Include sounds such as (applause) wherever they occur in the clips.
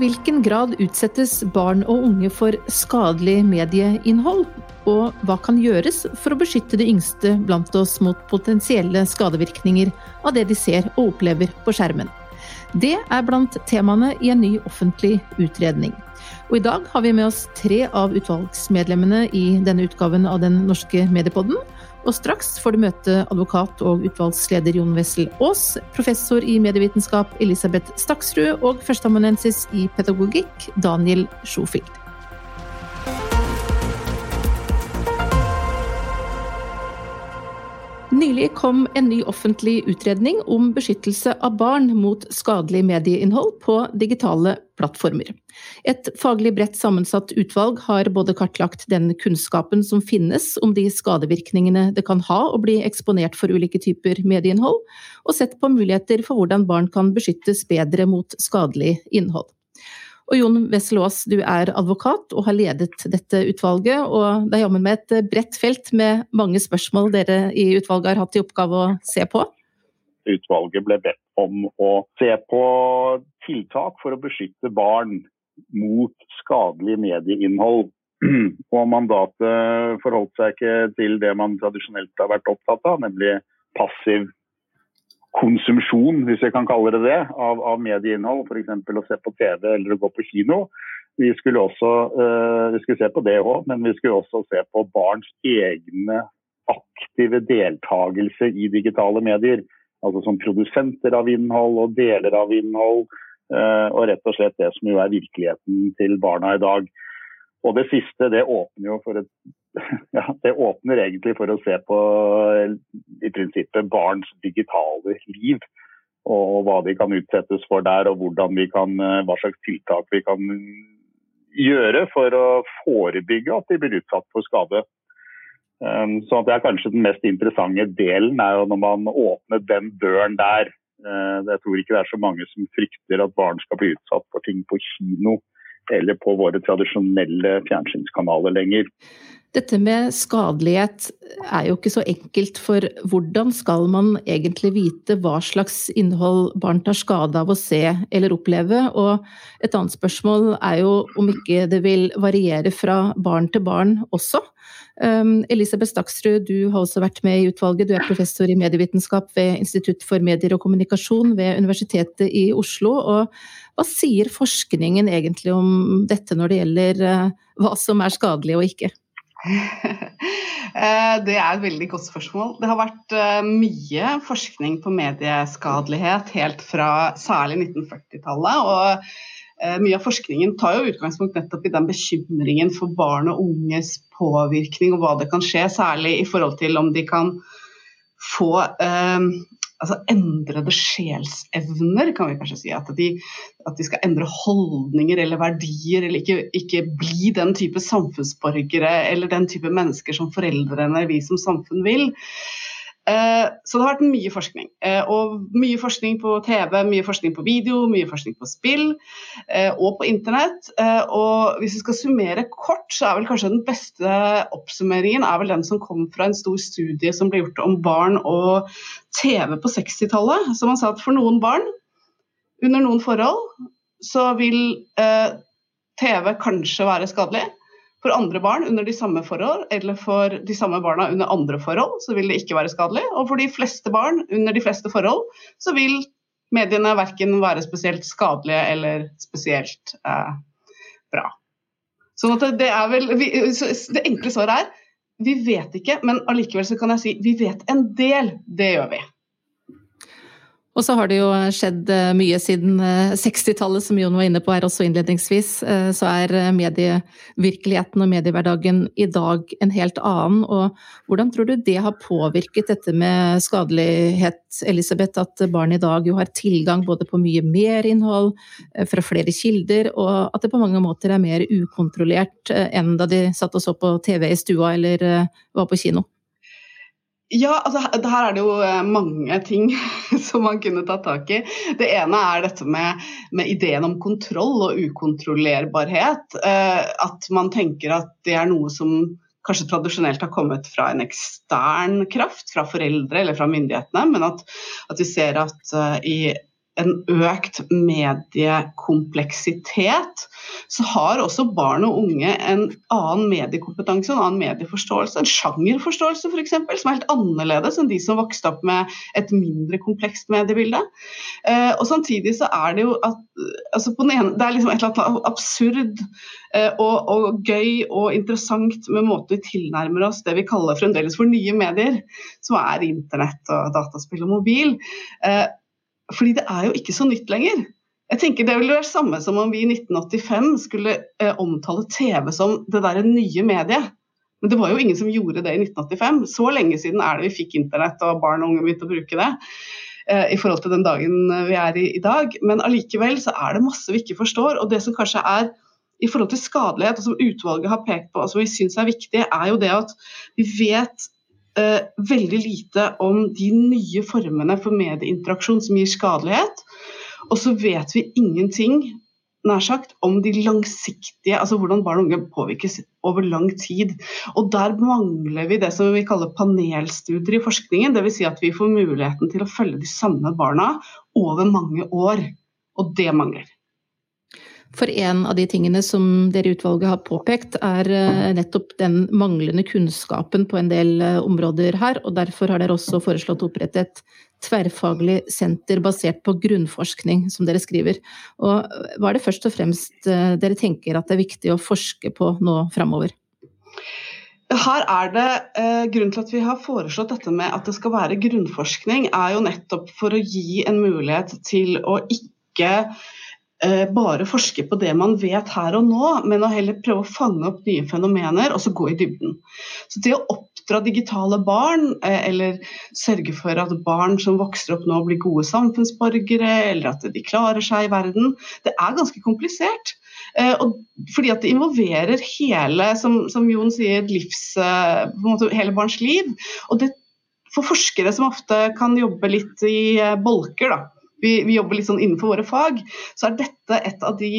hvilken grad utsettes barn og unge for skadelig medieinnhold? Og hva kan gjøres for å beskytte de yngste blant oss mot potensielle skadevirkninger av det de ser og opplever på skjermen? Det er blant temaene i en ny offentlig utredning. Og i dag har vi med oss tre av utvalgsmedlemmene i denne utgaven av Den norske mediepodden. Og straks får du møte advokat og utvalgsleder Jon Wessel Aas, professor i medievitenskap Elisabeth Staksrud og førsteamanuensis i pedagogikk Daniel Schofield. Nylig kom en ny offentlig utredning om beskyttelse av barn mot skadelig medieinnhold på digitale plattformer. Et faglig bredt sammensatt utvalg har både kartlagt den kunnskapen som finnes om de skadevirkningene det kan ha å bli eksponert for ulike typer medieinnhold, og sett på muligheter for hvordan barn kan beskyttes bedre mot skadelig innhold. Og Jon Wessel Aas, du er advokat og har ledet dette utvalget. Og det er jammen med et bredt felt med mange spørsmål dere i utvalget har hatt i oppgave å se på? Utvalget ble bedt om å se på tiltak for å beskytte barn mot skadelig medieinnhold. (clears throat) Og mandatet forholdt seg ikke til det man tradisjonelt har vært opptatt av, nemlig passiv konsumsjon, hvis jeg kan kalle det det, av, av medieinnhold. F.eks. å se på TV eller å gå på kino. Vi skulle også uh, vi skulle se på det òg, men vi skulle også se på barns egne aktive deltakelse i digitale medier. Altså som produsenter av innhold og deler av innhold. Uh, og rett og slett det som jo er virkeligheten til barna i dag. Og det siste det åpner jo for et (laughs) ja, det åpner egentlig for å se på i prinsippet barns digitale liv. Og hva de kan utsettes for der, og kan, eh, hva slags tiltak vi kan gjøre for å forebygge at de blir utsatt for skade. Um, så det er kanskje den mest interessante delen er jo når man åpner den døren der. Jeg tror ikke det er så mange som frykter at barn skal bli utsatt for ting på kino eller på våre tradisjonelle fjernsynskanaler lenger. Dette med skadelighet er jo ikke så enkelt, for hvordan skal man egentlig vite hva slags innhold barn tar skade av å se eller oppleve? Og et annet spørsmål er jo om ikke det vil variere fra barn til barn også. Um, Elisabeth Staksrud, du har også vært med i utvalget. Du er professor i medievitenskap ved Institutt for medier og kommunikasjon ved Universitetet i Oslo. Og hva sier forskningen egentlig om dette når det gjelder uh, hva som er skadelig og ikke? (laughs) Eh, det er et veldig godt spørsmål. Det har vært eh, mye forskning på medieskadelighet helt fra særlig 1940-tallet. og eh, Mye av forskningen tar jo utgangspunkt nettopp i den bekymringen for barn og unges påvirkning og hva det kan skje, særlig i forhold til om de kan få altså endrede sjelsevner, kan vi kanskje si. At de, at de skal endre holdninger eller verdier, eller ikke, ikke, bli den type samfunnsborgere eller den type mennesker som foreldrene, vi som samfunn vil. Eh, så det har vært mye forskning. Eh, og mye forskning på TV, mye forskning på video, mye forskning på spill eh, og på internett. Og hvis vi skal summere kort, så er vel kanskje den beste oppsummeringen er vel den som kom fra en stor studie som ble gjort om barn og TV på 60-tallet. Så man sa at for noen barn, under noen forhold, så vil TV kanskje være skadelig. For andre barn under de samme forhold, eller for de samme barna under andre forhold, så vil det ikke være skadelig. Og for de fleste barn under de fleste forhold, så vil mediene verken være spesielt skadelige eller spesielt eh, bra. Sånn det vel vi, Det enkle svaret er vi vet ikke, men allikevel så kan jeg si vi vet en del. Det gjør vi. Og så har det jo skjedd eh, mye siden 60-tallet, eh, som Jon var inne på her også innledningsvis. Eh, så er medievirkeligheten og mediehverdagen i dag en helt annen. Og hvordan tror du det har påvirket dette med skadelighet, Elisabeth? At barn i dag jo har tilgang både på mye mer innhold fra flere kilder, og at det på mange måter er mer ukontrollert enn da de satt og så på TV i stua eller var på kino? Ja, altså her er det jo eh, mange ting (laughs) som man kunne tatt tak i. Det ene er dette med, med ideen om kontroll og ukontrollerbarhet. Eh, at man tenker at det er noe som kanskje tradisjonelt har kommet fra en ekstern kraft, fra foreldre eller fra myndighetene, men at, at vi ser at uh, i en økt mediekompleksitet, så har også barn og unge en annen mediekompetanse, en annen medieforståelse, en sjangerforståelse f.eks., som er helt annerledes enn de som vokste opp med et mindre komplekst mediebilde. Eh, og Samtidig så er det jo at altså ene, det er liksom et eller annet absurd eh, og, og, gøy og interessant med måten vi tilnærmer oss det vi kaller fremdeles for nye medier, som er internett og dataspill og mobil. Eh, fordi det er jo ikke så nytt lenger. Jeg tenker Det ville vært samme som om vi i 1985 skulle eh, omtale TV som det der nye mediet. Men det var jo ingen som gjorde det i 1985. Så lenge siden er det vi fikk internett og barn og unge begynte å bruke det. Eh, I forhold til den dagen vi er i i dag. Men allikevel så er det masse vi ikke forstår. Og det som kanskje er i forhold til skadelighet, og som utvalget har pekt på, og som vi syns er viktig, er jo det at vi vet eh, veldig lite om de nye formene for medieinteraksjon som gir skadelighet. Og så vet vi ingenting nær sagt, om de langsiktige, altså hvordan barn og unge påvirkes over lang tid. Og Der mangler vi det som vi kaller panelstudier i forskningen. Dvs. Si at vi får muligheten til å følge de samme barna over mange år. Og det mangler. For en av de tingene som dere i utvalget har påpekt, er eh, nettopp den manglende kunnskapen på en del eh, områder her. og Derfor har dere også foreslått å opprette et tverrfaglig senter basert på grunnforskning, som dere skriver. Og hva er det først og fremst eh, dere tenker at det er viktig å forske på nå framover? Her er det eh, Grunnen til at vi har foreslått dette med at det skal være grunnforskning, er jo nettopp for å gi en mulighet til å ikke eh, bare forske på det man vet her og nå, men å heller prøve å fange opp nye fenomener og så gå i dybden. Så det å oppdra digitale barn, eh, eller sørge for at barn som vokser opp nå blir gode samfunnsborgere, eller at de klarer seg i verden, det er ganske komplisert. Eh, og fordi at det involverer hele, som, som Jon sier, livs, eh, måte, hele barns liv. Og det, for forskere som ofte kan jobbe litt i bolker, da, vi, vi, jobber litt sånn innenfor våre fag, så er dette et av de,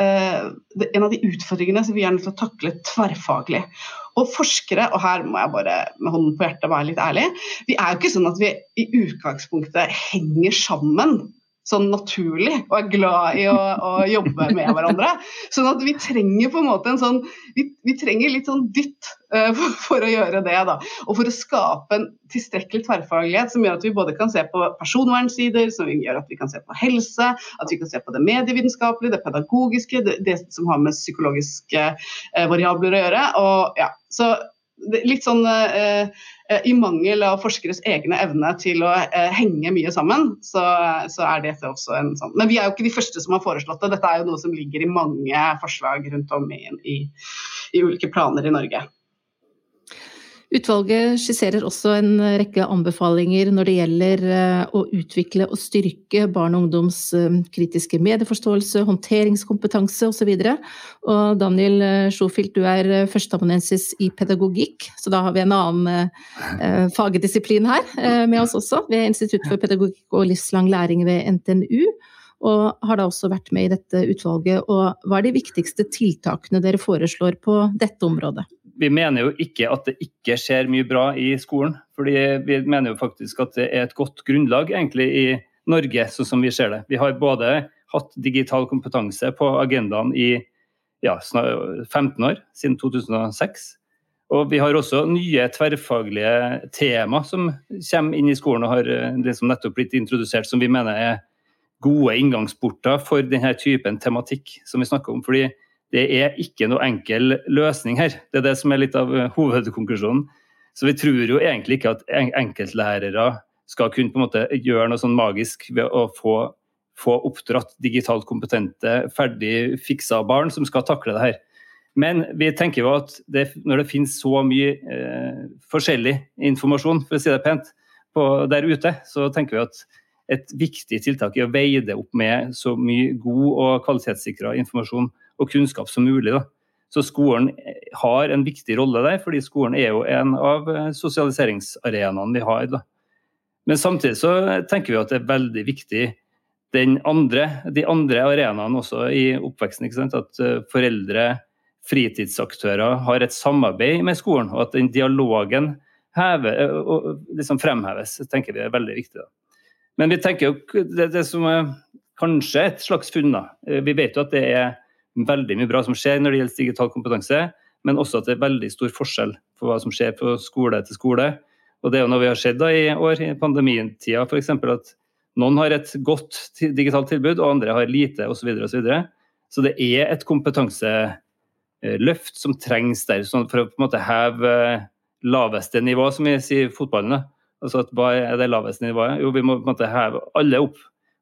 eh, en av de utfordringene som vi er nødt til å takle tverrfaglig. Og forskere, og her må jeg bare med hånden på hjertet være litt ærlig, vi er jo ikke sånn at vi i utgangspunktet henger sammen sånn naturlig og er glad i å, å, jobbe med hverandre. Sånn at vi trenger på en måte en sånn Vi, vi trenger litt sånn dytt uh, for, for, å gjøre det. da, Og for å skape en tilstrekkelig tverrfaglighet som gjør at vi både kan se på personvernsider, som gjør at vi kan se på helse, at vi kan se på det medievitenskapelige, det pedagogiske, det, det som har med psykologiske uh, variabler å gjøre. og ja, så litt sånn uh, Eh, i mangel av forskeres egne evne til å eh, henge mye sammen, så, så, er dette også en sånn Men vi er jo ikke de første som har foreslått det. Dette er jo noe som ligger i mange forslag rundt om i, i, i ulike planer i Norge. Utvalget skisserer også en rekke anbefalinger når det gjelder eh, å utvikle og styrke barn og ungdoms eh, kritiske medieforståelse, håndteringskompetanse osv. Og Daniel eh, Schofield, du er førsteamanuensis i pedagogikk, så da har vi en annen fagdisiplin her med oss også, ved Institutt for pedagogikk og livslang læring ved NTNU. Og har da også vært med i dette utvalget. Og hva er de viktigste tiltakene dere foreslår på dette området? vi mener jo ikke at det ikke skjer mye bra i skolen. fordi vi mener jo faktisk at det er et godt grunnlag egentlig i Norge, sånn som vi ser det. Vi har både hatt digital kompetanse på agendaen i ja, 15 år, siden 2006. Og vi har også nye tverrfaglige tema som kommer inn i skolen og har liksom nettopp blitt introdusert, som vi mener er gode inngangsporter for denne typen tematikk som vi snakker om. fordi det er ikke noe enkel løsning her. Det er det som er litt av eh, hovedkonklusjonen. Så vi tror jo egentlig ikke at enkeltlærere skal kunne på en måte gjøre noe sånn magisk ved å få, få oppdratt digitalt kompetente, ferdig fiksa barn som skal takle det her. Men vi tenker jo at det, når det finnes så mye eh, forskjellig informasjon, for å si det pent, på, der ute, så tenker vi at et viktig tiltak i å veie det opp med så mye god og kvalitetssikra informasjon og kunnskap som mulig. Da. Så skolen har en viktig rolle der, fordi skolen er jo en av eh, sosialiseringsarenaene vi har. Da. Men samtidig så tenker vi at det er veldig viktig andre, de andre arenaene også i oppveksten. At eh, foreldre, fritidsaktører har et samarbeid med skolen, og at den dialogen hever, eh, liksom fremheves, tenker vi er veldig viktig. Da. Men vi tenker jo det, det som er kanskje et slags funn. da. Eh, vi vet jo at det er veldig mye bra som skjer når det gjelder digital kompetanse, men også at det er veldig stor forskjell på hva som skjer på skole til skole. Og Det er jo noe vi har sett da i år, i pandemitida f.eks. at noen har et godt digitalt tilbud, og andre har lite osv. Så, videre, og så, så det er et kompetanseløft som trengs der sånn for å på en måte heve laveste nivå, som vi sier i fotballen. Altså at Hva er det laveste nivået? Jo, vi må på en måte heve alle opp.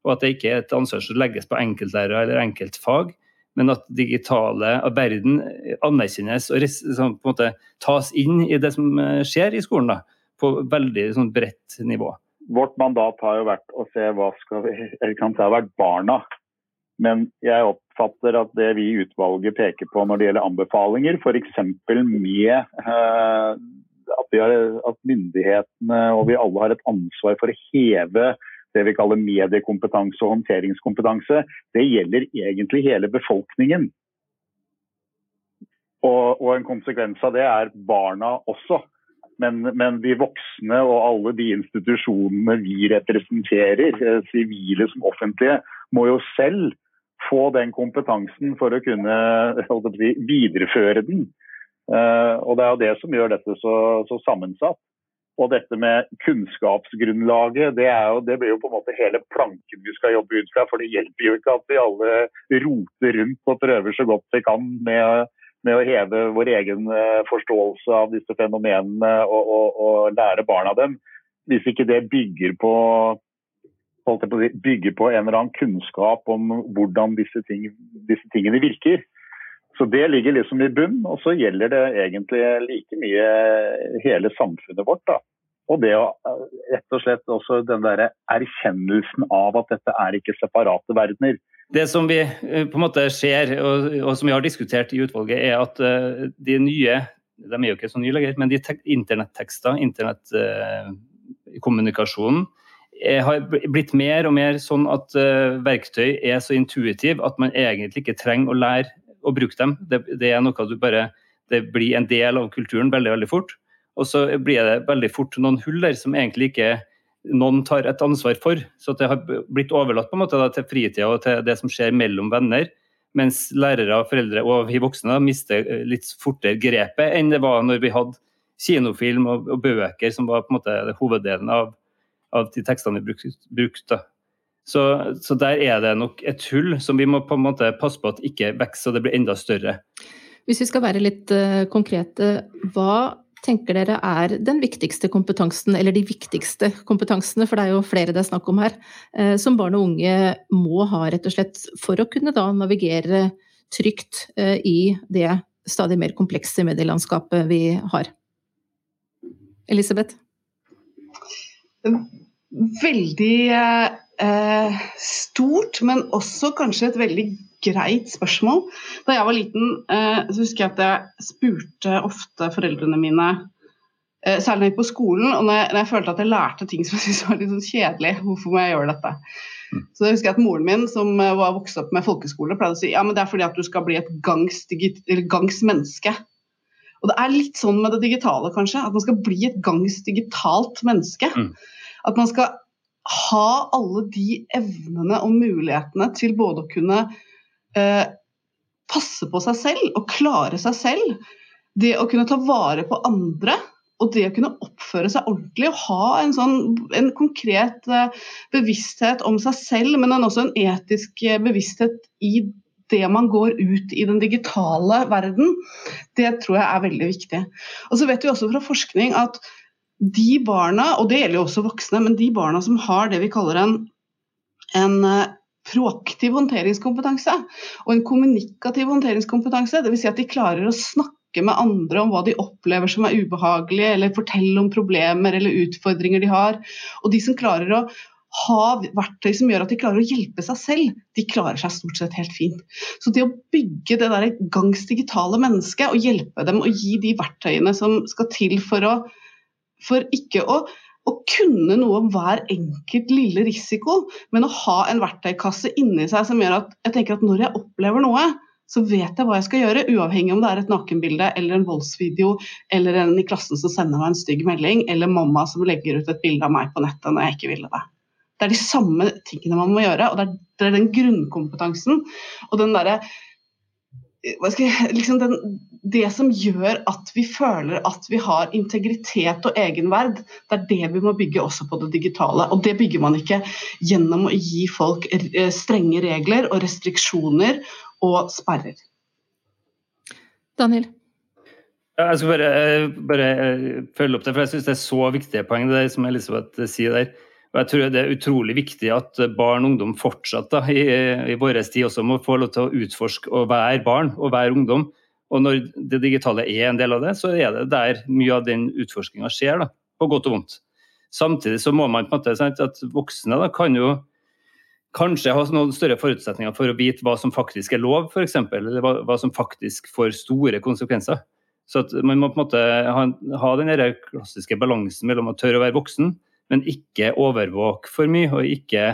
Og at det ikke er et ansvar som legges på enkeltlærere eller enkeltfag, men at digitale av verden anerkjennes og liksom, på en måte tas inn i det som eh, skjer i skolen. da, På veldig sånn, bredt nivå. Vårt mandat har jo vært å se hva skal vi, eller kan si har vært barna. Men jeg oppfatter at det vi i utvalget peker på når det gjelder anbefalinger, f.eks. med eh, at, har, at, myndighetene og vi alle har et ansvar for å heve det vi kaller mediekompetanse og håndteringskompetanse, det gjelder egentlig hele befolkningen. Og, og en konsekvens av det er barna også. Men, men, de voksne og alle de institusjonene vi representerer, eh, sivile som offentlige, må jo selv få den kompetansen for å kunne videreføre den. Eh, og Det er jo det som gjør dette så, så sammensatt. Og dette med kunnskapsgrunnlaget, det, jo, det, blir jo på en måte hele planken vi skal jobbe ut fra. For det hjelper jo ikke at vi alle roter rundt og prøver så godt vi kan med, med å heve vår egen eh, forståelse av disse fenomenene og, og, og lære barna dem. Hvis ikke det bygger på, bygger på en eller annen kunnskap om hvordan disse, ting, disse tingene virker. Så Det ligger liksom i bunn, og så gjelder det egentlig like mye hele samfunnet vårt. da. Og det å rett og slett også den der erkjennelsen av at dette er ikke separate verdener. Det som vi eh, på en måte ser, og, og som vi har diskutert i utvalget, er at uh, de nye de er jo ikke så nye lenger, men de internettekster, internettkommunikasjonen, har blitt mer og mer sånn at verktøy er så intuitiv at man egentlig ikke trenger å lære å bruke dem. Det, det, er noe du bare Det blir en del av kulturen veldig, veldig fort. Og så blir det veldig fort noen hull der som egentlig ikke noen tar et ansvar for. Så det har blitt overlatt på en måte da, til fritida og til det som skjer mellom venner. Mens lærere, foreldre og vi voksne da, mister eh, litt fortere grepet enn det var når vi hadde kinofilm og, og bøker, som var på en måte hoveddelen av, av de tekstene vi brukte. Så, så, der er det nok et hull som vi må på en måte passe på at ikke vokser og det blir enda større. Hvis vi skal være litt uh, konkrete, hva tenker dere er den viktigste kompetansen, eller de viktigste kompetansene, for det er jo flere det er snakk om her, uh, som barn og unge må ha rett og slett for å kunne da navigere trygt uh, i det stadig mer komplekse medielandskapet vi har? Elisabeth? Veldig eh, stort, men også kanskje et veldig greit spørsmål. Da jeg var liten, eh, så husker jeg at jeg spurte ofte foreldrene mine eh, Særlig på skolen, og når jeg, når jeg, følte at jeg lærte ting som jeg syntes var litt sånn kjedelig. Hvorfor må jeg gjøre dette? Mm. Så jeg husker jeg at Moren min, som eh, var vokst opp med folkeskole, pleide å si ja, men det er fordi at du skal bli et gangs, gangs menneske. Og det er litt sånn med det digitale, kanskje. At man skal bli et gangs digitalt menneske. Mm. At man skal ha alle de evnene og mulighetene til både å kunne eh, passe på seg selv og klare seg selv. Det å kunne ta vare på andre og det å kunne oppføre seg ordentlig og ha en, sånn, en konkret eh, bevissthet om seg selv, men også en etisk eh, bevissthet i det man går ut i den digitale verden, det tror jeg er veldig viktig. Og så vet vi også fra forskning at de barna, og det gjelder jo også voksne, men de barna som har det vi kaller en, en eh, proaktiv håndteringskompetanse og en kommunikativ håndteringskompetanse, dvs. Si at de klarer å snakke med andre om hva de opplever som er ubehagelig, eller fortelle om problemer eller utfordringer de har. Og de som klarer å ha verktøy som gjør at de klarer å hjelpe seg selv, de klarer seg stort sett helt fint. Så det å bygge det der gangs digitale mennesket og hjelpe dem og gi de verktøyene som skal til for å for ikke å, å kunne noe om hver enkelt lille risiko, men å ha en verktøykasse inni seg som gjør at jeg tenker at når jeg opplever noe, så vet jeg hva jeg skal gjøre, uavhengig om det er et nakenbilde eller en voldsvideo, eller en i klassen som sender meg en stygg melding, eller mamma som legger ut et bilde av meg på nettet når jeg ikke ville det. Det er de samme tingene man må gjøre, og det er, det er den grunnkompetansen og den derre (laughs) liksom den, det som gjør at vi føler at vi har integritet og egenverd, det er det vi må bygge også på det digitale. Og det bygger man ikke gjennom å gi folk eh, strenge regler og restriksjoner og sperrer. Daniel? Jeg skal bare, eh, bare eh, følge opp det, for jeg syns det er så viktige poeng det som Elisabeth sier der. Og jeg tror Det er utrolig viktig at barn og ungdom fortsatt da, i, i vår tid også må få lov til å utforske og være barn og være ungdom. Og Når det digitale er en del av det, så er det der mye av den utforskinga skjer. da, På godt og vondt. Samtidig så må man på en måte sant, at voksne da, kan jo kanskje ha noen større forutsetninger for å vite hva som faktisk er lov, f.eks. Eller hva, hva, som faktisk får store konsekvenser. Så Man må på en måte ha, ha den klassiske balansen mellom å tørre å være voksen, men ikke overvåke for mye. og ikke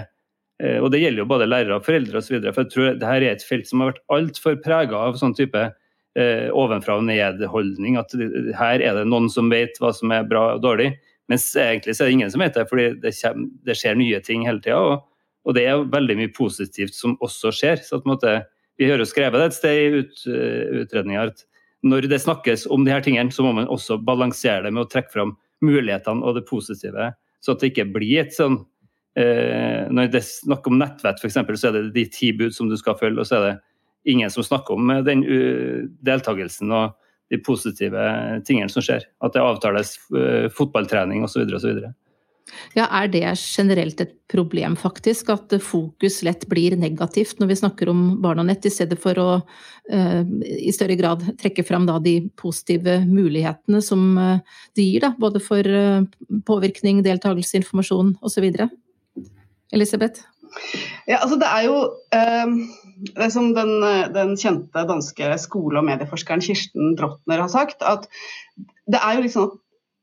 eh, og Det gjelder jo både lærere, og foreldre osv. For jeg tror dette er et felt som har vært altfor prega av sånn type eh, ovenfra og ned-holdning. At her er det noen som vet hva som er bra og dårlig. Mens egentlig så er det ingen som vet det, fordi det, kommer, det skjer nye ting hele tida. Og, det er veldig mye positivt som også skjer. så at måte, Vi hører skrevet det et sted i ut, uh, utredninga at når det snakkes om de her tingene, så må man også balansere det med å trekke fram mulighetene og det positive så at det ikke blir et sånn eh, Når det er snakk om nettvett f.eks., så er det de ti bud som du skal følge, og så er det ingen som snakker om den uh, deltakelsen og de positive tingene som skjer. At det avtales uh, fotballtrening osv. osv. Ja, Er det generelt et problem, faktisk? At fokus lett blir negativt når vi snakker om barn og nett, i stedet for å uh, i større grad trekke fram da, de positive mulighetene som uh, det gir, da, både for uh, påvirkning, deltakelse, informasjon osv.? Elisabeth? Ja, altså det er jo det som den, den, kjente danske skole- og medieforskeren Kirsten Drottner har sagt, at det er jo liksom at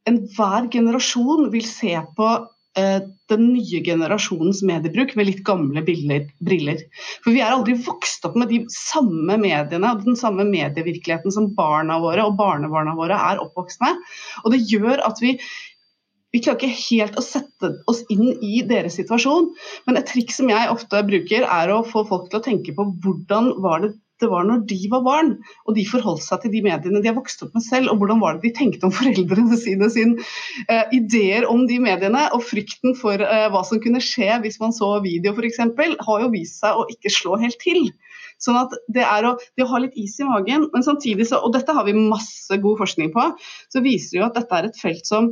enhver generasjon vil se på eh, den nye generasjonens mediebruk med litt gamle briller. For vi er aldri vokst opp med de samme mediene og den samme medievirkeligheten som barna våre og barnebarna våre er oppvokst med. Og det gjør at vi vi klarer ikke helt å sette oss inn i deres situasjon. Men et triks som jeg ofte bruker, er å få folk til å tenke på hvordan var det det var når de var barn, og de forholdt seg til de mediene de har vokst opp med selv, og hvordan var det de tenkte om (laughs) foreldrene sine, sin uh, ideer om de mediene, og frykten for uh, hva som kunne skje hvis man så video f.eks., har jo vist seg å ikke slå helt til. Sånn at det er å, det å ha litt is i magen, men samtidig så, og dette har vi masse god forskning på, så viser det jo at dette er et felt som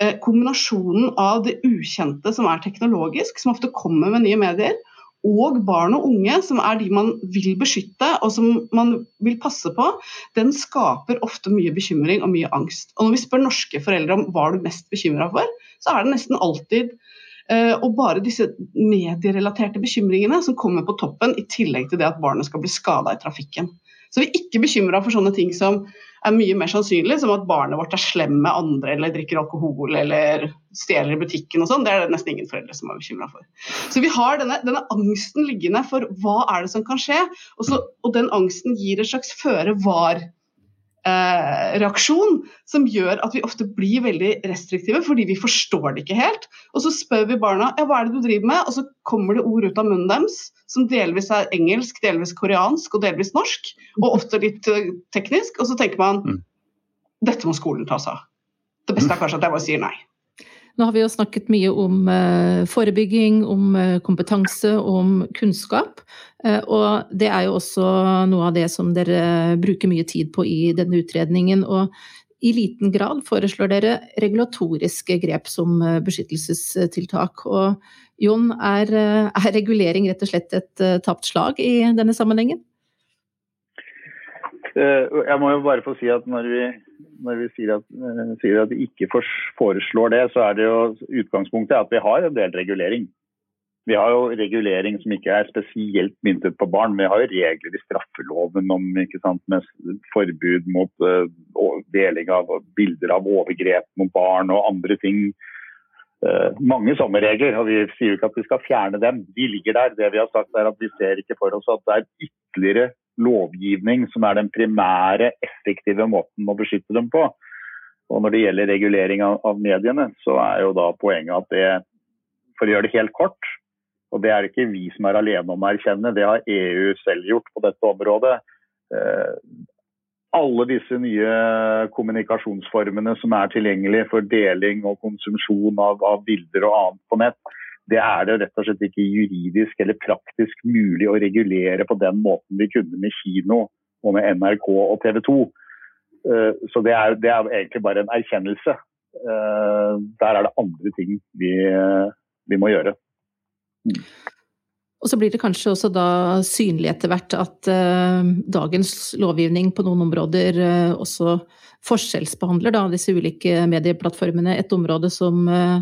eh, Kombinasjonen av det ukjente som er teknologisk, som ofte kommer med nye medier, og barn og unge, som er de man vil beskytte og som man vil passe på, den skaper ofte mye bekymring og mye angst. Og når vi spør norske foreldre om hva er du mest bekymra for, så er det nesten alltid eh, og bare disse medierelaterte bekymringene som kommer på toppen, i tillegg til det at barnet skal bli skada i trafikken. Så vi er ikke bekymra for sånne ting som er mye mer sannsynlig, som at barnet vårt er slem med andre eller drikker alkohol eller stjeler i butikken og sånn. Det er det nesten ingen foreldre som er bekymra for. Så vi har denne, denne, angsten liggende for hva er det som kan skje, og, så, og den angsten gir et slags føre var eh, reaksjon som gjør at vi ofte blir veldig restriktive fordi vi forstår det ikke helt. Og så spør vi barna ja, hva er det du driver med, og så kommer det ord ut av munnen deres som delvis er engelsk, delvis koreansk og delvis norsk, og ofte litt uh, teknisk. Og så tenker man mm. dette må skolen ta seg av. Det beste er kanskje at jeg bare sier nei. Nå har vi jo snakket mye om eh, forebygging, om eh, kompetanse, om kunnskap. Eh, og det er jo også noe av det som dere bruker mye tid på i denne utredningen. Og i liten grad foreslår dere regulatoriske grep som beskyttelsestiltak. Og Jon, er, er regulering rett og slett et tapt slag i denne sammenhengen? Jeg må jo bare få si at når vi når vi sier at, uh, sier at, vi ikke foreslår det, så er det jo utgangspunktet at vi har en del regulering. Vi har jo regulering som ikke er spesielt myntet på barn. Vi har jo regler i straffeloven om sant, forbud mot uh, deling av bilder av overgrep mot barn og andre ting. Uh, mange sånne regler, og vi sier jo ikke at vi skal fjerne dem. De ligger der. Det vi har sagt er at Vi ser ikke for oss at det er ytterligere lovgivning som er den primære, effektive måten å beskytte dem på. Og Når det gjelder regulering av, av mediene, så er jo da poenget at det For å gjøre det helt kort, og det er ikke vi som er alene om å erkjenne, det har EU selv gjort på dette området. Eh, alle disse nye kommunikasjonsformene som er tilgjengelige for deling og konsumsjon av, av, bilder og annet på nett, det er det rett og slett ikke juridisk eller praktisk mulig å regulere på den måten vi kunne med kino og med NRK og TV 2. Eh, så det er, det er egentlig bare en erkjennelse. Eh, der er det andre ting vi, vi må gjøre. Og så blir det kanskje også da synlig etter hvert at uh, dagens lovgivning på noen områder uh, også forskjellsbehandler da, disse ulike medieplattformene. Et område som uh,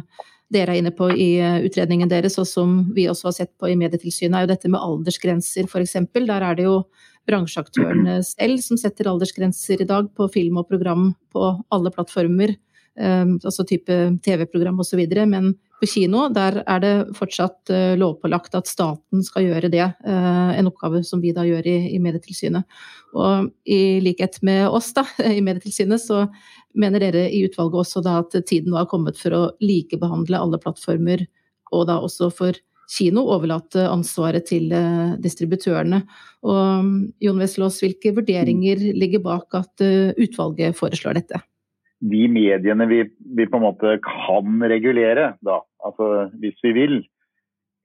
dere er inne på i utredningen deres, og som vi også har sett på i Medietilsynet, er jo dette med aldersgrenser f.eks. Der er det jo bransjeaktørene selv som setter aldersgrenser i dag på film og program på alle plattformer. Altså type TV-program osv. Men på kino, der er det fortsatt uh, lovpålagt at staten skal gjøre det. En oppgave som vi da gjør i, i, Medietilsynet. Og i likhet med oss da, (laughs) i Medietilsynet, så mener dere i utvalget også da at tiden nå har kommet for å likebehandle alle plattformer, og da også for kino overlate ansvaret til uh, distributørene. Og Jon Veslås, hvilke vurderinger ligger bak at utvalget foreslår dette? de mediene vi, vi, på en måte kan regulere, da, altså hvis vi vil,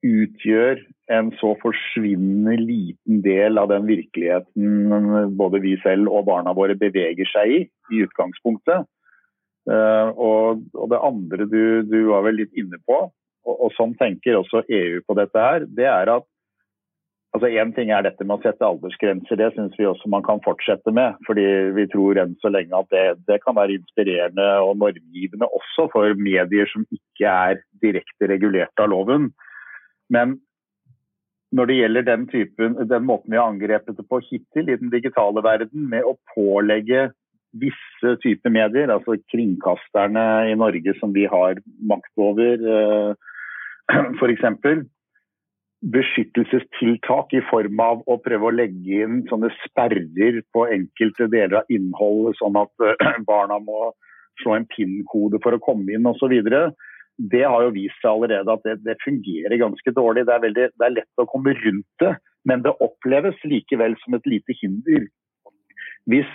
utgjør en så forsvinnende liten del av den virkeligheten både vi selv og barna våre beveger seg i, i utgangspunktet. Og, og, det andre du, du, var vel litt inne på, og, og sånn tenker også EU på dette her, det er at Altså Én ting er dette med å sette aldersgrenser, det syns vi også man kan fortsette med. Fordi vi tror enn så lenge at det, det, kan være inspirerende og normgivende også for medier som ikke er direkte regulert av loven. Men når det gjelder den, typen, den måten vi har angrepet det på hittil i den digitale verden, med å pålegge visse typer medier, altså kringkasterne i Norge som vi har makt over, eh, (clears throat) f.eks beskyttelsestiltak i form av å prøve å legge inn sånne sperrer på enkelte deler av innholdet, sånn at (clears throat) barna må slå en PIN-kode for å komme inn osv. Det har jo vist seg allerede at det, det fungerer ganske dårlig. Det er, veldig, det er, lett å komme rundt det, men det oppleves likevel som et lite hinder. Hvis,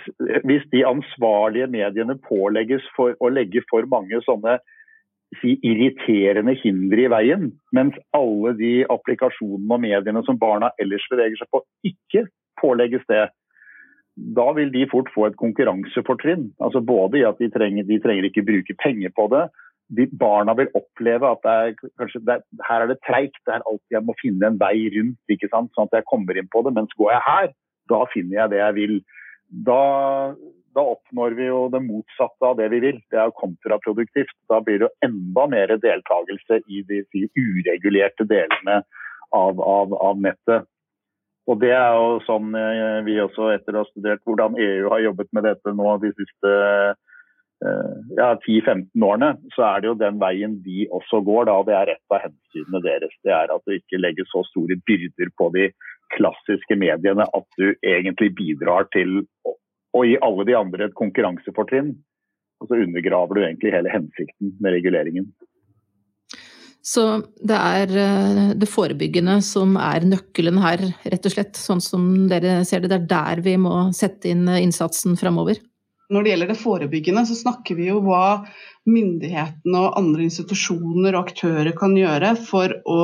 hvis de ansvarlige mediene pålegges for å legge for mange sånne si, irriterende hindre i veien, mens alle de applikasjonene og mediene som barna ellers beveger seg på, ikke pålegges det. Da vil de fort få et konkurransefortrinn. Altså både i at de trenger, de trenger ikke bruke penger på det. De, barna vil oppleve at er, kanskje, det, her er det treigt, er jeg må finne en vei rundt, ikke sant? sånn at jeg kommer inn på det. Mens går jeg her, da finner jeg det jeg vil. Da, da oppnår vi jo det motsatte av det vi vil. Det er jo kontraproduktivt. Da blir det enda mer deltakelse i de uregulerte delene av, av, av, nettet. Og Det er jo sånn eh, vi også, etter å ha studert hvordan EU har jobbet med dette nå de siste eh, ja, 10-15 årene, så er det jo den veien de også går. Da. Det er et av hensynene deres. Det er at du ikke legger så store byrder på de klassiske mediene at du egentlig bidrar til å gi alle de andre et konkurransefortrinn. Og så undergraver du egentlig hele hensikten med reguleringen. Så det er eh, det forebyggende som er nøkkelen her, rett og slett. Sånn som dere ser det. Det er der vi må sette inn eh, innsatsen framover. Når det gjelder det forebyggende, så snakker vi jo hva myndighetene og andre institusjoner og aktører kan gjøre for å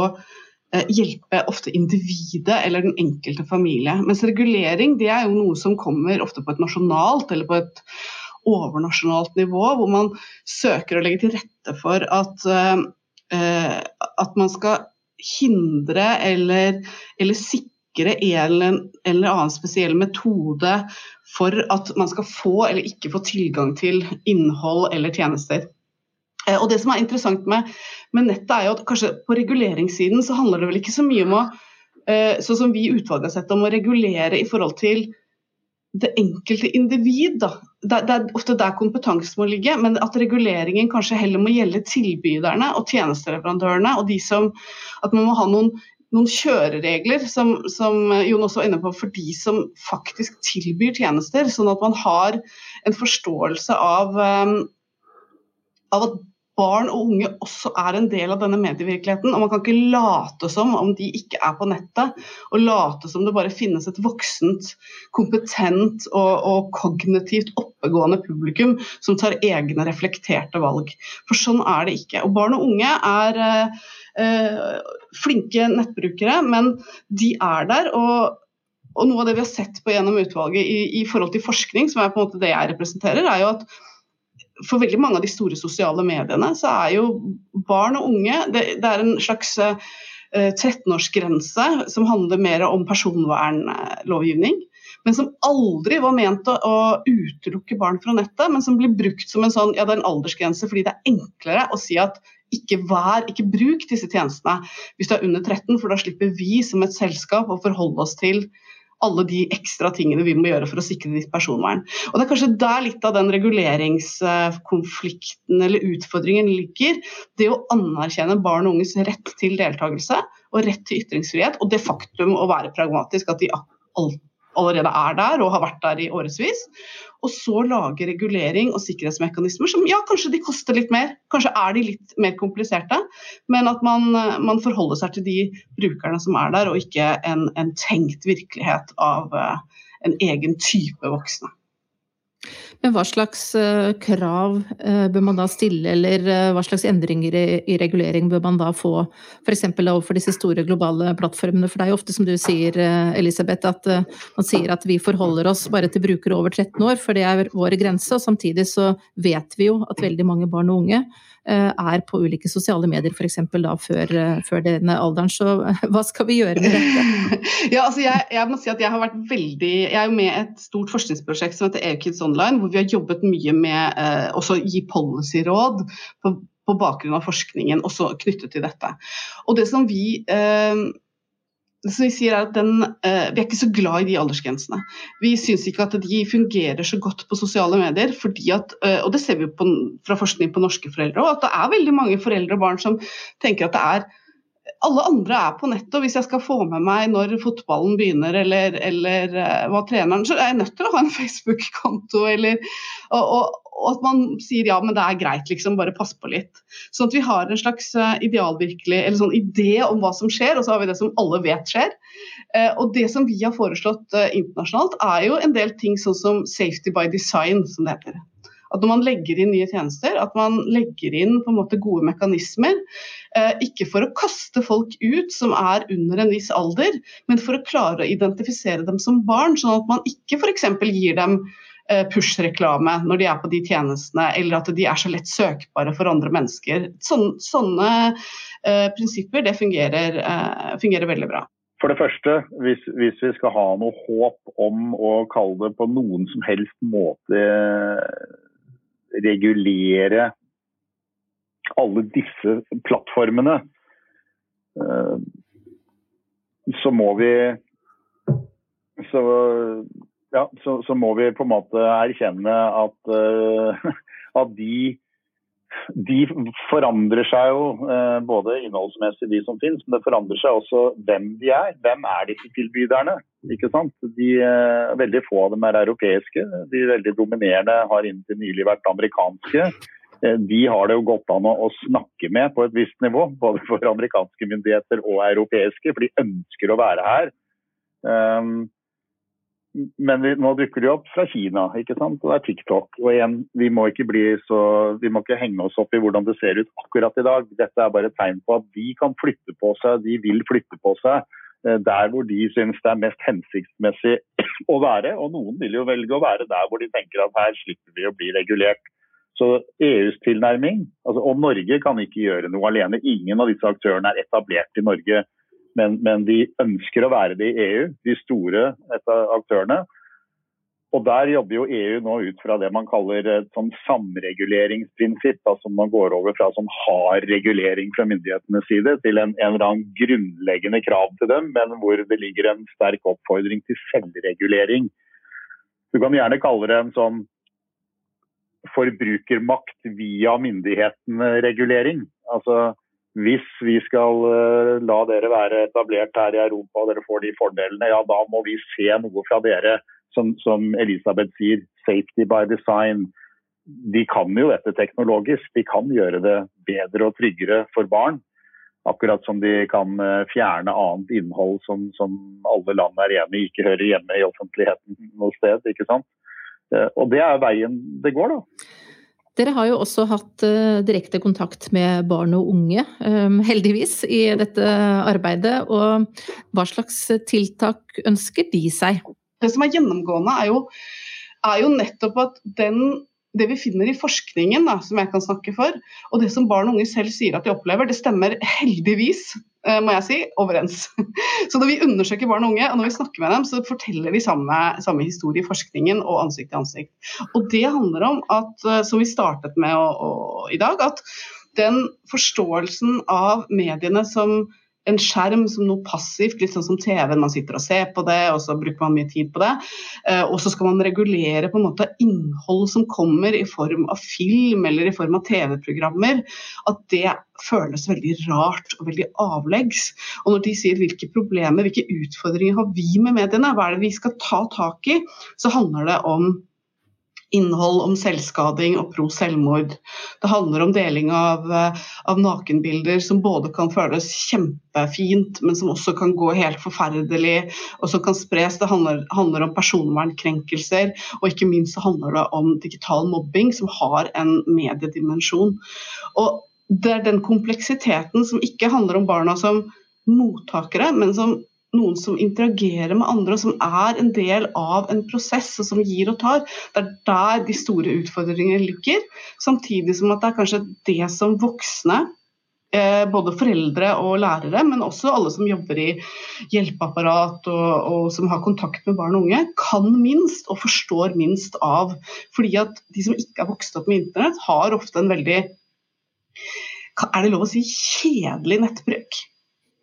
Eh, hjelpe ofte individet eller den enkelte familie. Mens regulering det er jo noe som kommer ofte på et nasjonalt eller på et overnasjonalt nivå, hvor man søker å legge til rette for at, uh, at man skal hindre eller, eller sikre en eller annen spesiell metode for at man skal få eller ikke få tilgang til innhold eller tjenester. Eh, og det som er interessant med, med, nettet, er jo at kanskje på reguleringssiden så handler det vel ikke så mye om å eh, Sånn som vi i utvalget har sett om å regulere i forhold til det enkelte individ. Da. Det, er ofte der kompetansen må ligge, men at reguleringen kanskje heller må gjelde tilbyderne og tjenesteleverandørene. og de som, At man må ha noen, noen kjøreregler, som, som, Jon også var inne på, for de som faktisk tilbyr tjenester. Sånn at man har en forståelse av, um, av at barn og unge også er en del av denne medievirkeligheten. Og man kan ikke late som om de ikke er på nettet, og late som det bare finnes et voksent, kompetent og, og kognitivt oppegående publikum som tar egne reflekterte valg. For sånn er det ikke. Og barn og unge er eh, flinke nettbrukere, men de er der. og og noe av det vi har sett på gjennom utvalget i, i forhold til forskning, som er på en måte det jeg representerer, er jo at for veldig mange av de store sosiale mediene, så er jo barn og unge Det, det er en slags uh, eh, 13-årsgrense som handler mer om personvernlovgivning. Men som aldri var ment å, å, utelukke barn fra nettet, men som blir brukt som en sånn, ja det er en aldersgrense fordi det er enklere å si at ikke vær, ikke bruk disse tjenestene hvis du er under 13, for da slipper vi som et selskap å forholde oss til alle de ekstra tingene vi må gjøre for å sikre ditt personvern. Og Det er kanskje der litt av den reguleringskonflikten eller utfordringen ligger. Det å anerkjenne barn og unges rett til deltakelse og rett til ytringsfrihet, og det faktum å være pragmatisk, at de alltid allerede er der og har vært der i årevis. Og så lage regulering og sikkerhetsmekanismer som ja, kanskje de koster litt mer, kanskje er de litt mer kompliserte, men at man, man forholder seg til de brukerne som er der, og ikke en, en tenkt virkelighet av uh, en egen type voksne. Men hva slags eh, krav eh, bør man da stille, eller eh, hva slags endringer i regulering bør man da få f.eks. overfor disse store globale plattformene? For det er jo ofte som du sier, Elisabeth, at man sier at vi forholder oss bare til brukere over 13 år, for det er vår grense. Og samtidig så vet vi jo at veldig mange barn og unge er på ulike sosiale medier f.eks. da før, eh, før, denne alderen. Så eh, hva skal vi gjøre med dette? (laughs) ja, altså jeg, jeg, må si at jeg har vært veldig Jeg er jo med et stort forskningsprosjekt som heter EU-Kids Online, hvor vi har jobbet mye med eh, også gi policyråd på, på bakgrunn av forskningen også knyttet til dette. Og det som vi eh, som vi sier er at den, uh, vi er ikke så glad i de aldersgrensene. Vi syns ikke at de fungerer så godt på sosiale medier. fordi at, uh, og det ser vi på, fra forskning på norske foreldre òg, at det er veldig mange foreldre og barn som tenker at det er alle andre er på nettet, og hvis jeg skal få med meg når fotballen begynner eller, eller uh, hva treneren Så er jeg nødt til å ha en (laughs) Facebook-konto og, og, og at man sier ja, men det er greit, liksom, bare pass på litt. Sånn at vi har en slags eh, idealvirkelig, eller sånn idé om hva som skjer, og så har vi det som alle vet skjer. Eh, og det som vi har foreslått eh, internasjonalt, er jo en del ting sånn som safety by design, som det heter. At når man legger inn nye tjenester, at man legger inn på en måte gode mekanismer. ikke for å kaste folk ut som er under en viss alder, men for å klare å identifisere dem som barn, sånn at man ikke f.eks. gir dem push-reklame når de er på de tjenestene, eller at de er så lett søkbare for andre mennesker. Sånne, sånne uh, prinsipper det fungerer, uh, fungerer, veldig bra. For det første, hvis, hvis, vi skal ha noe håp om å kalle det på noen som helst måte regulere alle disse plattformene, så må vi så ja, så, så, må vi på en måte erkjenne at, uh, (laughs) at de, de forandrer seg jo uh, både innholdsmessig, de som finnes, men det forandrer seg også hvem de er. Hvem er disse tilbyderne? ikke sant? De, uh, veldig få av dem er europeiske. De veldig dominerende har inntil nylig vært amerikanske. De har det jo godt an å, snakke med på et visst nivå, både for amerikanske myndigheter og europeiske, for de ønsker å være her. Um, men vi, nå dukker de opp fra Kina, ikke sant? og det er TikTok. Og igjen, vi må, ikke bli så, vi må ikke henge oss opp i hvordan det ser ut akkurat i dag. Dette er bare et tegn på at de kan flytte på seg, de vil flytte på seg eh, der hvor de syns det er mest hensiktsmessig (clears throat) å være. Og noen vil jo velge å være der hvor de tenker at her slipper vi å bli regulert. Så EUs tilnærming, altså og Norge kan ikke gjøre noe alene. Ingen av disse aktørene er etablert i Norge men, men, de ønsker å være det i EU, de store aktørene. Og Der jobber jo EU nå ut fra det man kaller et sånn samreguleringsprinsipp. altså Man går over fra som hard regulering fra myndighetenes side til en, en eller annen grunnleggende krav til dem, men hvor det ligger en sterk oppfordring til selvregulering. Du kan gjerne kalle det en sånn forbrukermakt via myndighetene-regulering. Altså hvis vi skal eh, la dere være etablert her i Europa og dere får de fordelene, ja da må vi se noe fra dere, som, som Elisabeth sier, safety by design. de kan jo dette teknologisk. De kan gjøre det bedre og tryggere for barn. Akkurat som de kan eh, fjerne annet innhold som, som alle land er enig i ikke hører hjemme i offentligheten noe sted. ikke sant? Eh, og det er veien det går, da. Dere har jo også hatt uh, direkte kontakt med barn og unge, um, heldigvis, i dette arbeidet. Og hva slags tiltak ønsker de seg? Det som er gjennomgående, er jo, er jo nettopp at den det vi finner i forskningen, da, som jeg kan snakke for, og det som barn og unge selv sier at de opplever, det stemmer heldigvis eh, må jeg si, overens. (laughs) Så når vi undersøker barn og unge, og når vi snakker med dem, så forteller de samme, samme historie i forskningen og ansikt til ansikt. Og det handler om at, eh, som vi startet med å, å, i dag, at den forståelsen av mediene som en skjerm som noe passivt, litt sånn som TV. Man sitter og ser på det, og så bruker man mye tid på det. Eh, og så skal man regulere på en måte innhold som kommer i form av film eller i form av TV-programmer. At det føles veldig rart og veldig avleggs. Og når de sier hvilke problemer, hvilke utfordringer har vi med mediene, hva er det vi skal ta tak i, så handler det om innhold om selvskading og pro selvmord. Det handler om deling av, eh, av, nakenbilder som både kan føles kjempefint, men som også kan gå helt forferdelig, og som kan spres. Det handler, handler om personvernkrenkelser, og ikke minst handler det om digital mobbing, som har en mediedimensjon. Og det er den kompleksiteten som ikke handler om barna som mottakere, men som noen som interagerer med andre, og som er en del av en prosess, og som gir og tar. Det er der de store utfordringene ligger. Samtidig som at det er kanskje det som voksne eh, både foreldre og lærere, men også alle som jobber i hjelpeapparat og, og, som har kontakt med barn og unge, kan minst og forstår minst av. Fordi at de som ikke er vokst opp med internett, har ofte en veldig Er det lov å si kjedelig nettbruk?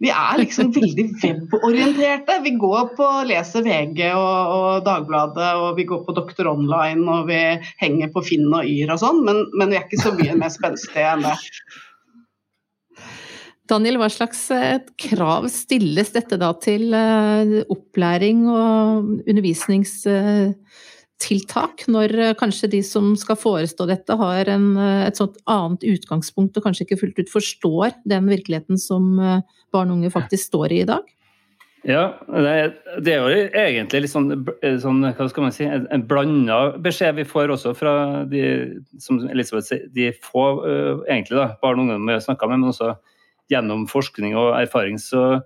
Vi er liksom veldig weborienterte. Vi går på leser VG og, og, Dagbladet, og vi går på Doktor Online, og vi henger på Finn og Yr og sånn, men, men, vi er ikke så mye mer spenstige enn det. Daniel, hva slags eh, krav stilles dette da til eh, opplæring og undervisnings tiltak, når eh, kanskje de som skal forestå dette har en, eh, et sånt annet utgangspunkt og kanskje ikke fullt ut forstår den virkeligheten som eh, barn og unge faktisk står i i dag? Ja, det er, jo egentlig litt sånn, sånn hva skal man si, en, en blanda beskjed vi får også fra de som Elisabeth sier, de få egentlig da, barn og ungdom vi har snakka med, men også gjennom forskning og erfaring så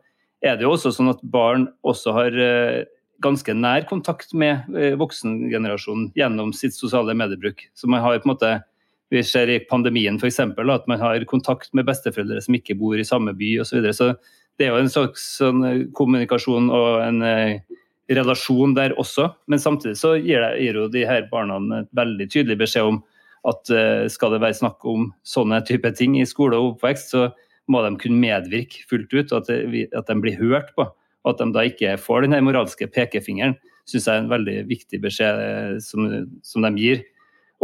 er det jo også sånn at barn også har ganske nær kontakt med eh, voksengenerasjonen gjennom sitt sosiale mediebruk. Så man har på en måte, Vi ser i pandemien f.eks. at man har kontakt med besteforeldre som ikke bor i samme by osv. Så, videre. så det er jo en slags sånn eh, kommunikasjon og en eh, relasjon der også. Men samtidig så gir, det, gir jo de her barna en veldig tydelig beskjed om at skal det være snakk om sånne type ting i skole og oppvekst, så må de kunne medvirke fullt ut, at, at de blir hørt på. Og at de da ikke får den moralske pekefingeren, syns jeg er en veldig viktig beskjed eh, som, som, de gir.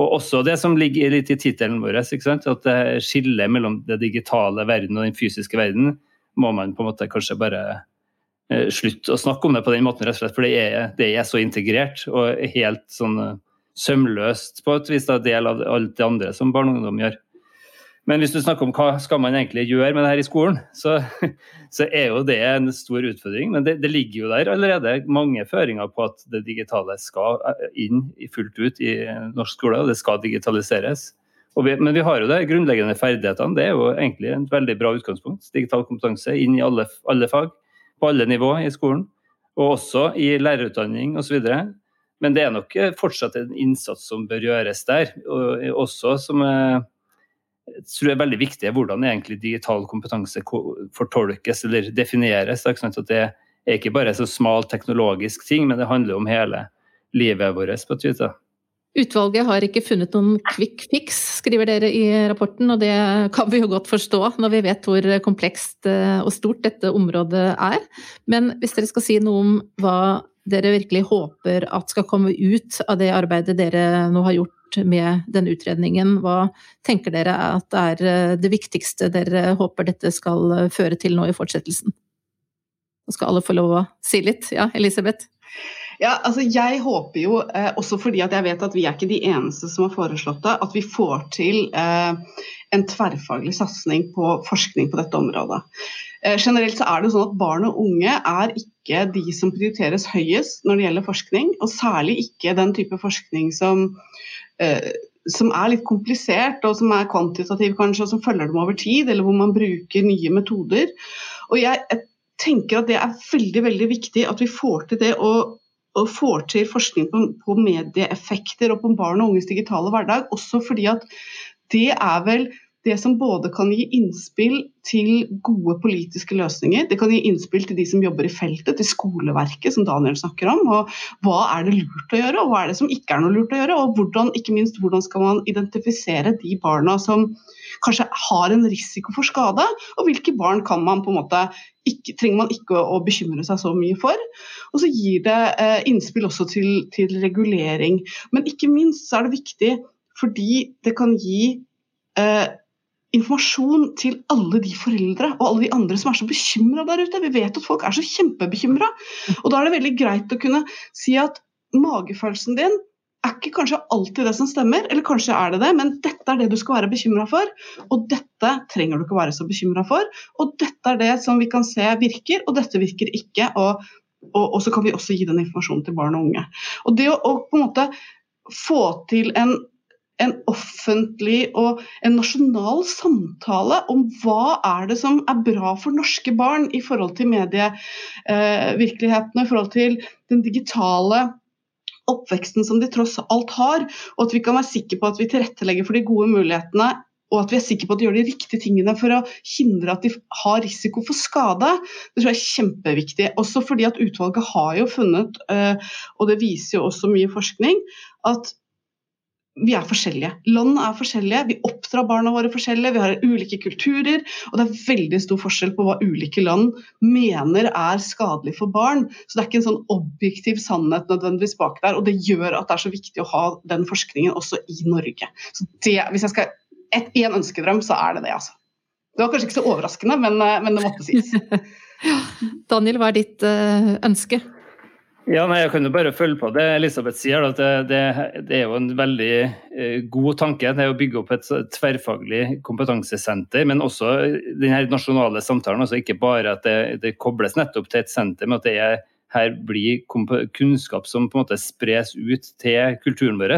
Og også det som ligger litt i tittelen vår, at det skillet mellom det digitale verden og den fysiske verden, må man på en måte kanskje bare eh, slutte å snakke om det på den måten, rett og slett, for det er, det er så integrert og helt sånn eh, sømløst på et vis da, del av alt det andre som barn og ungdom gjør. Men hvis du snakker om hva skal man egentlig gjøre med det her i skolen, så, (laughs) så er jo det en stor utfordring. Men det, det, ligger jo der allerede mange føringer på at det digitale skal inn fullt ut i norsk skole, og det skal digitaliseres. Vi, men vi har jo de grunnleggende ferdighetene. Det er jo egentlig en veldig bra utgangspunkt. Digital kompetanse inn i alle, alle fag, på alle nivå i skolen. Og også i lærerutdanning osv. Men det er nok fortsatt en innsats som bør gjøres der. Og også som jeg tror det er veldig viktig hvordan egentlig digital kompetanse fortolkes eller defineres. At det er ikke bare en så smal teknologisk ting, men det handler om hele livet vårt. på et. Utvalget har ikke funnet noen quick fix, skriver dere i rapporten, og det kan vi jo godt forstå når vi vet hvor komplekst eh, og stort dette området er. Men hvis dere skal si noe om hva dere virkelig håper at skal komme ut av det arbeidet dere nå har gjort med den utredningen. Hva tenker dere at er eh, det viktigste dere håper dette skal eh, føre til nå i fortsettelsen? Nå skal alle få lov å si litt. Ja, Elisabeth? Ja, altså Jeg håper jo, eh, også fordi at jeg vet at vi er ikke de eneste som har foreslått det, at vi får til eh, en tverrfaglig satsing på forskning på dette området. Eh, generelt så er det sånn at Barn og unge er ikke de som prioriteres høyest når det gjelder forskning, og særlig ikke den type forskning som eh, som er litt komplisert og som er kvantitativ kanskje, og som følger dem over tid, eller hvor man bruker nye metoder. Og jeg, tenker at det er veldig veldig viktig at vi får til det og, og får til forskning på, på, medieeffekter og på barn og unges digitale hverdag. Også fordi at det er vel det som både kan gi innspill til gode politiske løsninger, det kan gi innspill til de som jobber i feltet, til skoleverket, som Daniel snakker om. og Hva er det lurt å gjøre, og hva er det som ikke er noe lurt å gjøre? Og hvordan, ikke minst, hvordan skal man identifisere de barna som kanskje har en risiko for skade, og hvilke barn kan man på en måte ikke, trenger man ikke å, å, bekymre seg så mye for. Og så gir det eh, innspill også til, til regulering. Men ikke minst så er det viktig fordi det kan gi eh, informasjon til alle de foreldre og alle de andre som er så bekymra der ute. Vi vet at folk er så kjempebekymra. Og da er det veldig greit å kunne si at magefølelsen din er ikke kanskje alltid det som stemmer, eller kanskje er det det, men dette er det du skal være bekymra for. Og dette trenger du ikke være så bekymra for. Og dette er det som vi kan se virker, og dette virker ikke. Og, og, og så kan vi også gi den informasjonen til barn og unge. Og det å, å på en måte få til en en offentlig og en nasjonal samtale om hva er det som er bra for norske barn i forhold til medievirkeligheten og i forhold til den digitale oppveksten som de tross alt har, og at vi kan være sikre på at vi tilrettelegger for de gode mulighetene og at vi er sikre på at de gjør de riktige tingene for å hindre at de har risiko for skade. Det tror jeg er kjempeviktig. Også fordi at utvalget har jo funnet, eh, og det viser jo også mye forskning, at vi er forskjellige. Land er forskjellige, vi oppdrar barna våre forskjellige, vi har ulike kulturer. Og det er veldig stor forskjell på hva ulike land mener er skadelig for barn. Så det er ikke en sånn objektiv sannhet nødvendigvis bak der. Og det gjør at det er så viktig å ha den forskningen også i Norge. Så det, hvis jeg skal et, en ønskedrøm, så er det det, altså. Det var kanskje ikke så overraskende, men, eh, men det måtte sies. (laughs) Daniel, hva er ditt uh, ønske? Ja, nei, Jeg kan jo bare følge på det Elisabeth sier. at det, det, er jo en veldig eh, god tanke det er å bygge opp et tverrfaglig kompetansesenter. Men også den nasjonale samtalen. altså Ikke bare at det, det, kobles nettopp til et senter, men at det er, her blir kunnskap som på en måte spres ut til kulturen vår.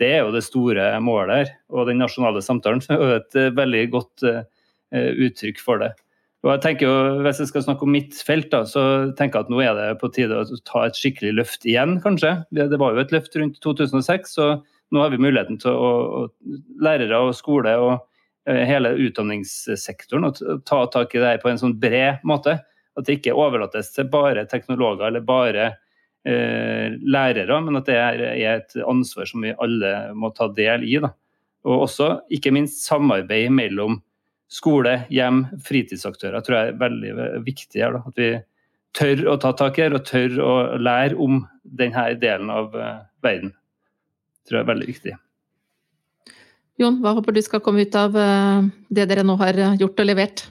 Det er jo det store målet her. Og den nasjonale samtalen er jo et eh, veldig godt uh, uttrykk for det. Og jeg tenker jo, Hvis jeg skal snakke om mitt felt, da, så tenker jeg at nå er det på tide å ta et skikkelig løft igjen, kanskje. Det var jo et løft rundt 2006, så nå har vi muligheten til å, å lærere og skole og eh, hele utdanningssektoren å ta tak i det her på en sånn bred måte. At det ikke overlates til bare teknologer eller bare eh, lærere, men at det er, er, et ansvar som vi alle må ta del i. Da. Og også ikke minst samarbeid mellom skole, hjem, fritidsaktører tror jeg er veldig viktig her. Da. At vi tør å ta tak i det og tør å lære om denne delen av uh, verden. Tror jeg er veldig viktig. Jon, hva håper du skal komme ut av uh, det dere nå har gjort og levert?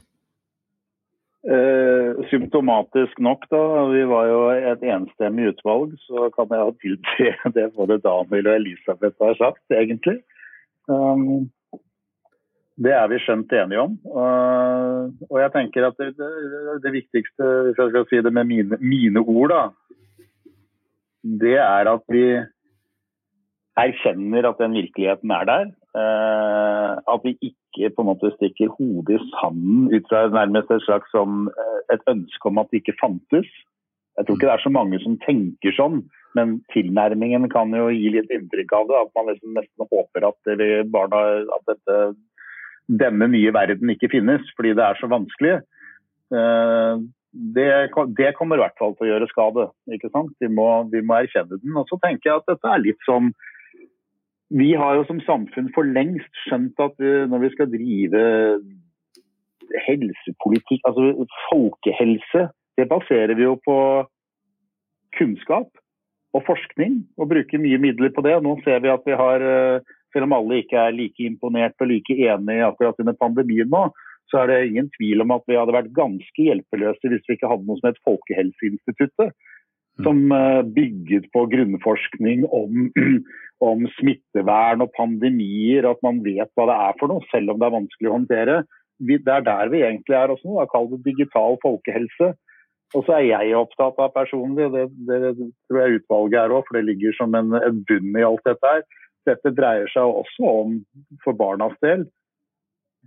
Uh, symptomatisk nok, da. Vi var jo et enstemmig utvalg, så kan jeg tiltre (laughs) det både Daniel og Elisabeth har sagt, egentlig. Um, det er vi skjønt enige om. Og jeg tenker at det, det viktigste, hvis jeg skal si det med mine, mine ord, da, det er at vi erkjenner at den virkeligheten er der. Eh, at vi ikke på en måte stikker hodet i sanden ut fra nærmest et slags sånn, eh, et ønske om at det ikke fantes. Jeg tror ikke det er så mange som tenker sånn, men tilnærmingen kan jo gi litt inntrykk av det. At man liksom nesten håper at, det, barna, at dette denne nye verden ikke finnes fordi det er så vanskelig, eh, det, det kommer i hvert fall til å gjøre skade. ikke sant? Vi må, vi må erkjenne den. Og så tenker jeg at dette er litt som Vi har jo som samfunn for lengst skjønt at vi, når vi skal drive helsepolitikk, altså folkehelse, det baserer vi jo på kunnskap og forskning, og bruker mye midler på det. Nå ser vi at vi har eh, selv om alle ikke er like imponert og like enige akkurat under pandemien nå, så er det ingen tvil om at vi hadde vært ganske hjelpeløse hvis vi ikke hadde noe som het Folkehelseinstituttet. som uh, bygget på grunnforskning om, (clears throat) om, smittevern og pandemier, at man vet hva det er for noe, selv om det er vanskelig å håndtere. Det er der vi egentlig er også nå, det digital folkehelse. Og så er jeg opptatt av personlig, det, det, det tror jeg utvalget er òg, for det ligger som en, en bunn i alt dette her. Dette dreier seg også om, for barnas del,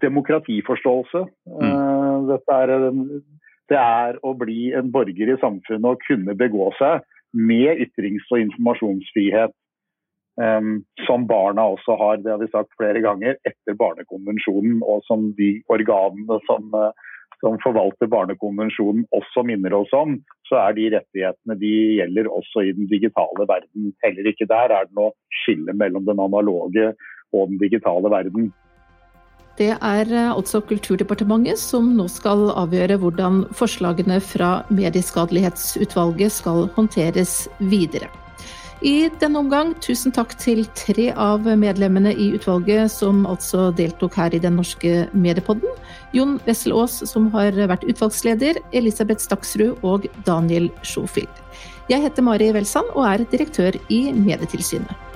demokratiforståelse. Mm. Dette er det er å bli en borger i samfunnet og kunne begå seg med ytrings- og informasjonsfrihet. Um, som barna også har, det har vi sagt flere ganger, etter Barnekonvensjonen. Og som de organene som, uh, som forvalter Barnekonvensjonen også minner oss om, så er de rettighetene de gjelder også i den digitale verden. Heller ikke der er det noe skille mellom den analoge og den digitale verden. Det er eh, altså Kulturdepartementet som nå skal avgjøre hvordan forslagene fra Medieskadelighetsutvalget skal håndteres videre. I denne omgang tusen takk til tre av medlemmene i utvalget som altså deltok her i Den norske mediepodden. Jon Wessel Aas, som har vært utvalgsleder, Elisabeth Staksrud og Daniel Schofield. Jeg heter Mari Welsand og er direktør i Medietilsynet.